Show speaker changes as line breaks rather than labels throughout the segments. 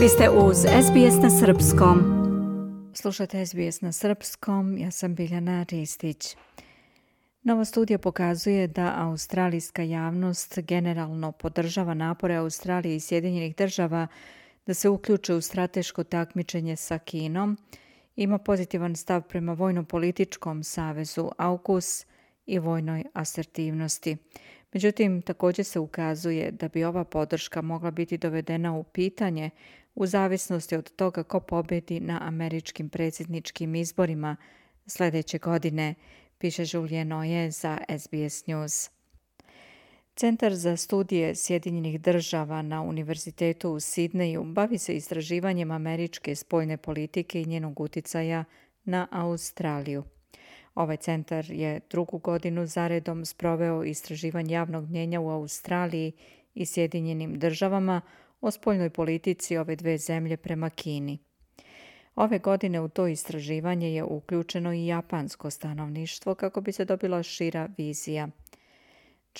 Vi ste uz SBS na Srpskom. Slušate SBS na Srpskom, ja sam Biljana Ristić. Nova studija pokazuje da australijska javnost generalno podržava napore Australije i Sjedinjenih država da se uključe u strateško takmičenje sa Kinom, ima pozitivan stav prema Vojno-političkom savezu AUKUS i vojnoj asertivnosti. Međutim, također se ukazuje da bi ova podrška mogla biti dovedena u pitanje u zavisnosti od toga ko pobjedi na američkim predsjedničkim izborima sljedeće godine, piše Julien Oje za SBS News. Centar za studije Sjedinjenih država na Univerzitetu u Sidneju bavi se istraživanjem američke spoljne politike i njenog utjecaja na Australiju. Ovaj centar je drugu godinu zaredom sproveo istraživanje javnog mnjenja u Australiji i Sjedinjenim državama o spoljnoj politici ove dve zemlje prema Kini. Ove godine u to istraživanje je uključeno i japansko stanovništvo kako bi se dobila šira vizija.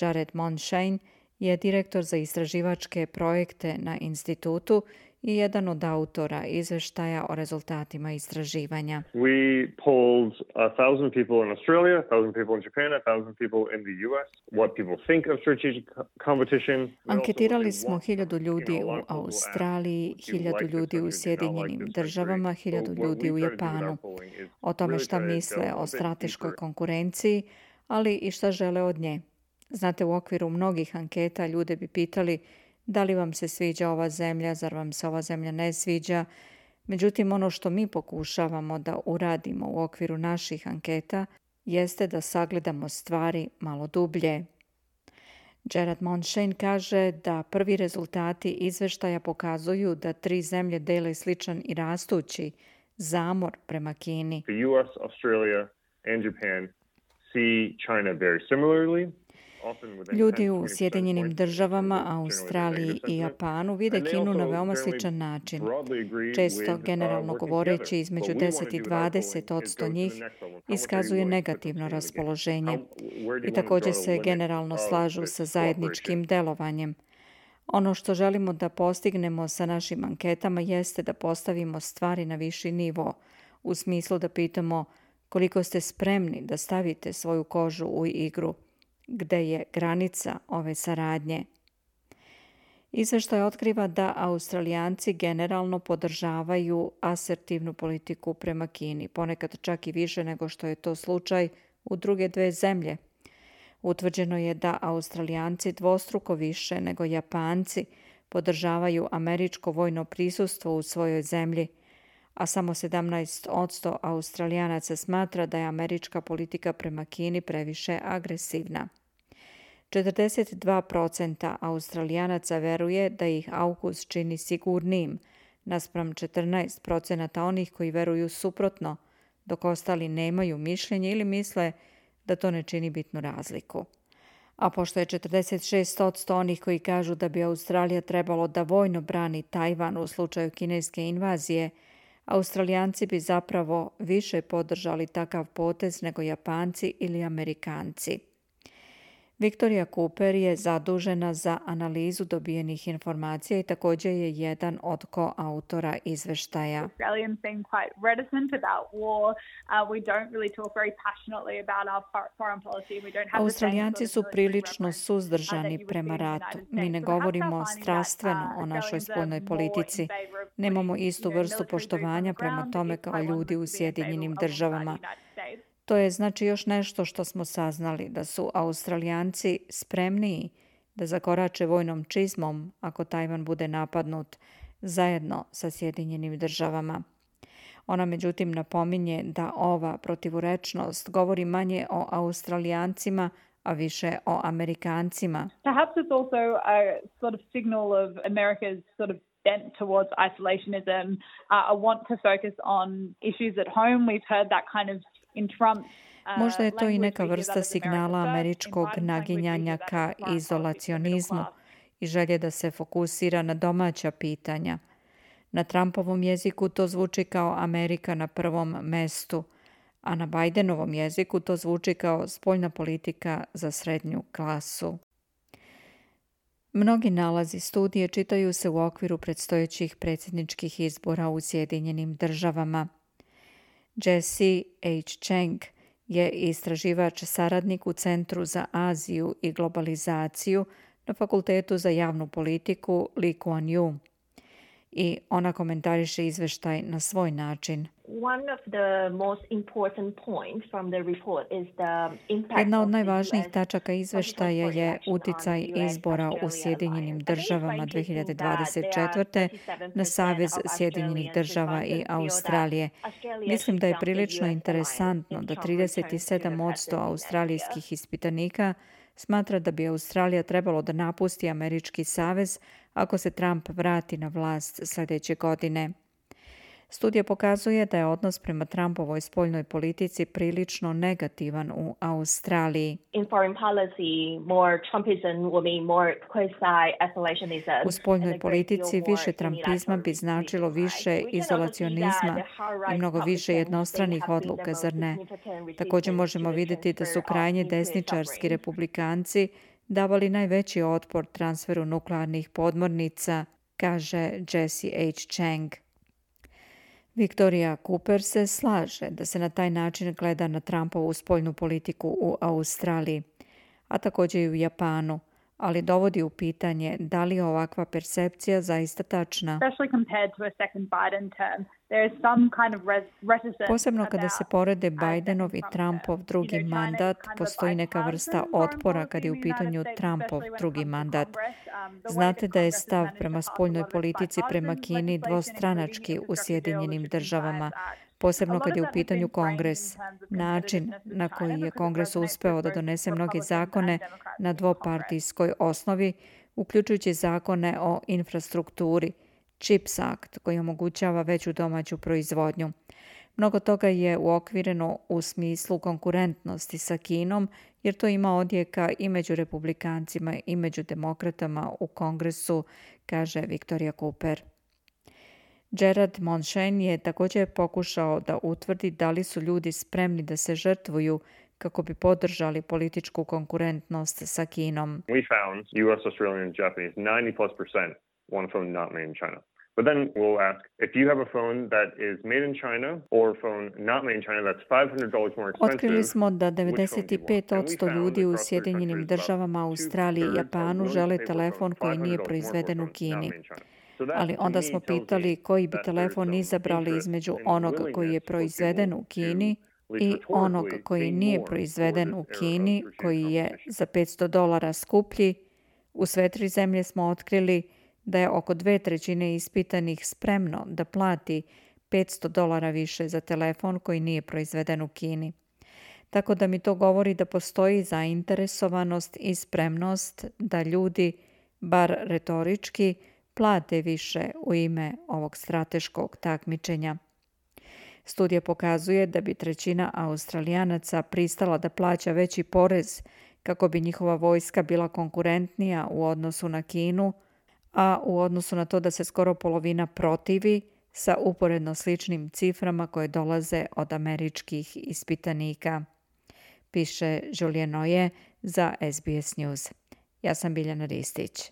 Jared Monshane je direktor za istraživačke projekte na institutu i jedan od autora izveštaja o rezultatima istraživanja.
We polled a thousand people in Australia, a thousand people in Japan, a thousand people in the US, what people think of strategic competition.
Anketirali smo hiljadu ljudi u Australiji, hiljadu ljudi u Sjedinjenim državama, hiljadu ljudi u Japanu. O tome šta misle o strateškoj konkurenciji, ali i šta žele od nje. Znate, u okviru mnogih anketa ljude bi pitali da li vam se sviđa ova zemlja, zar vam se ova zemlja ne sviđa. Međutim, ono što mi pokušavamo da uradimo u okviru naših anketa jeste da sagledamo stvari malo dublje. Gerard Monshane kaže da prvi rezultati izveštaja pokazuju da tri zemlje dele sličan i rastući zamor prema Kini.
The US, Australia and Japan see China very similarly.
Ljudi u Sjedinjenim državama, Australiji i Japanu vide Kinu na veoma sličan način. Često, uh, generalno govoreći, između 10 i 20 odsto njih iskazuje negativno raspoloženje i također se generalno slažu sa zajedničkim delovanjem. Ono što želimo da postignemo sa našim anketama jeste da postavimo stvari na viši nivo, u smislu da pitamo koliko ste spremni da stavite svoju kožu u igru gde je granica ove saradnje. Izveštaj otkriva da Australijanci generalno podržavaju asertivnu politiku prema Kini, ponekad čak i više nego što je to slučaj u druge dve zemlje. Utvrđeno je da Australijanci dvostruko više nego Japanci podržavaju američko vojno prisustvo u svojoj zemlji – a samo 17% Australijanaca smatra da je američka politika prema Kini previše agresivna. 42% Australijanaca veruje da ih AUKUS čini sigurnijim, naspram 14% onih koji veruju suprotno, dok ostali nemaju mišljenje ili misle da to ne čini bitnu razliku. A pošto je 46% onih koji kažu da bi Australija trebalo da vojno brani Tajvan u slučaju kineske invazije, Australijanci bi zapravo više podržali takav potez nego Japanci ili Amerikanci. Viktorija Cooper je zadužena za analizu dobijenih informacija i također je jedan od koautora izveštaja. Australijanci su prilično suzdržani prema ratu. Mi ne govorimo strastveno o našoj spoljnoj politici. Nemamo istu vrstu poštovanja prema tome kao ljudi u Sjedinjenim državama. To je znači još nešto što smo saznali, da su Australijanci spremniji da zakorače vojnom čizmom ako Tajvan bude napadnut zajedno sa Sjedinjenim državama. Ona međutim napominje da ova protivurečnost govori manje o Australijancima, a više o Amerikancima.
Perhaps it's also a sort of signal of America's sort of bent towards isolationism, uh, a want to focus on issues at home. We've heard that kind of
Možda je to i neka vrsta signala američkog naginjanja ka izolacionizmu i želje da se fokusira na domaća pitanja. Na Trumpovom jeziku to zvuči kao Amerika na prvom mestu, a na Bidenovom jeziku to zvuči kao spoljna politika za srednju klasu. Mnogi nalazi studije čitaju se u okviru predstojećih predsjedničkih izbora u Sjedinjenim državama. Jesse H. Cheng je istraživač saradnik u Centru za Aziju i globalizaciju na Fakultetu za javnu politiku Lee Kuan Yew i ona komentariše izveštaj na svoj način. Jedna od najvažnijih tačaka izveštaja je uticaj izbora u Sjedinjenim državama 2024. na Savez Sjedinjenih država i Australije. Mislim da je prilično interesantno da 37% australijskih ispitanika smatra da bi Australija trebalo da napusti Američki savez ako se Trump vrati na vlast sljedeće godine. Studija pokazuje da je odnos prema Trumpovoj spoljnoj politici prilično negativan u Australiji. U spoljnoj politici više Trumpizma bi značilo više izolacionizma i mnogo više jednostranih odluka, zar ne? Također možemo vidjeti da su krajnje desničarski republikanci davali najveći otpor transferu nuklearnih podmornica, kaže Jesse H. Chang. Viktorija Cooper se slaže da se na taj način gleda na Trumpovu spoljnu politiku u Australiji, a također i u Japanu – ali dovodi u pitanje da li je ovakva percepcija zaista tačna. Posebno kada se porede Bidenov i Trumpov drugi mandat, postoji neka vrsta otpora kad je u pitanju Trumpov drugi mandat. Um, Znate da je stav prema spoljnoj politici prema Kini dvostranački u Sjedinjenim državama posebno kad je u pitanju kongres. Način na koji je kongres uspeo da donese mnoge zakone na dvopartijskoj osnovi, uključujući zakone o infrastrukturi, CHIPS Act koji omogućava veću domaću proizvodnju. Mnogo toga je uokvireno u smislu konkurentnosti sa Kinom, jer to ima odjeka i među republikancima i među demokratama u kongresu, kaže Viktorija Cooper. Gerard Monchen je također pokušao da utvrdi da li su ljudi spremni da se žrtvuju kako bi podržali političku konkurentnost sa Kinom.
We found US, Australian and Japanese 90 plus percent want a phone not made in China. But then we'll ask if you have a phone that is made in China or a phone not made in China that's $500 more expensive.
Otkrili smo da 95% ljudi u Sjedinjenim državama, Australiji i Japanu žele telefon koji nije proizveden u Kini ali onda smo pitali koji bi telefon izabrali između onog koji je proizveden u Kini i onog koji nije proizveden u Kini, koji je za 500 dolara skuplji. U sve tri zemlje smo otkrili da je oko dve trećine ispitanih spremno da plati 500 dolara više za telefon koji nije proizveden u Kini. Tako da mi to govori da postoji zainteresovanost i spremnost da ljudi, bar retorički, plate više u ime ovog strateškog takmičenja. Studija pokazuje da bi trećina Australijanaca pristala da plaća veći porez kako bi njihova vojska bila konkurentnija u odnosu na Kinu, a u odnosu na to da se skoro polovina protivi sa uporedno sličnim ciframa koje dolaze od američkih ispitanika. Piše Julien Noje za SBS News. Ja sam Biljana Ristić.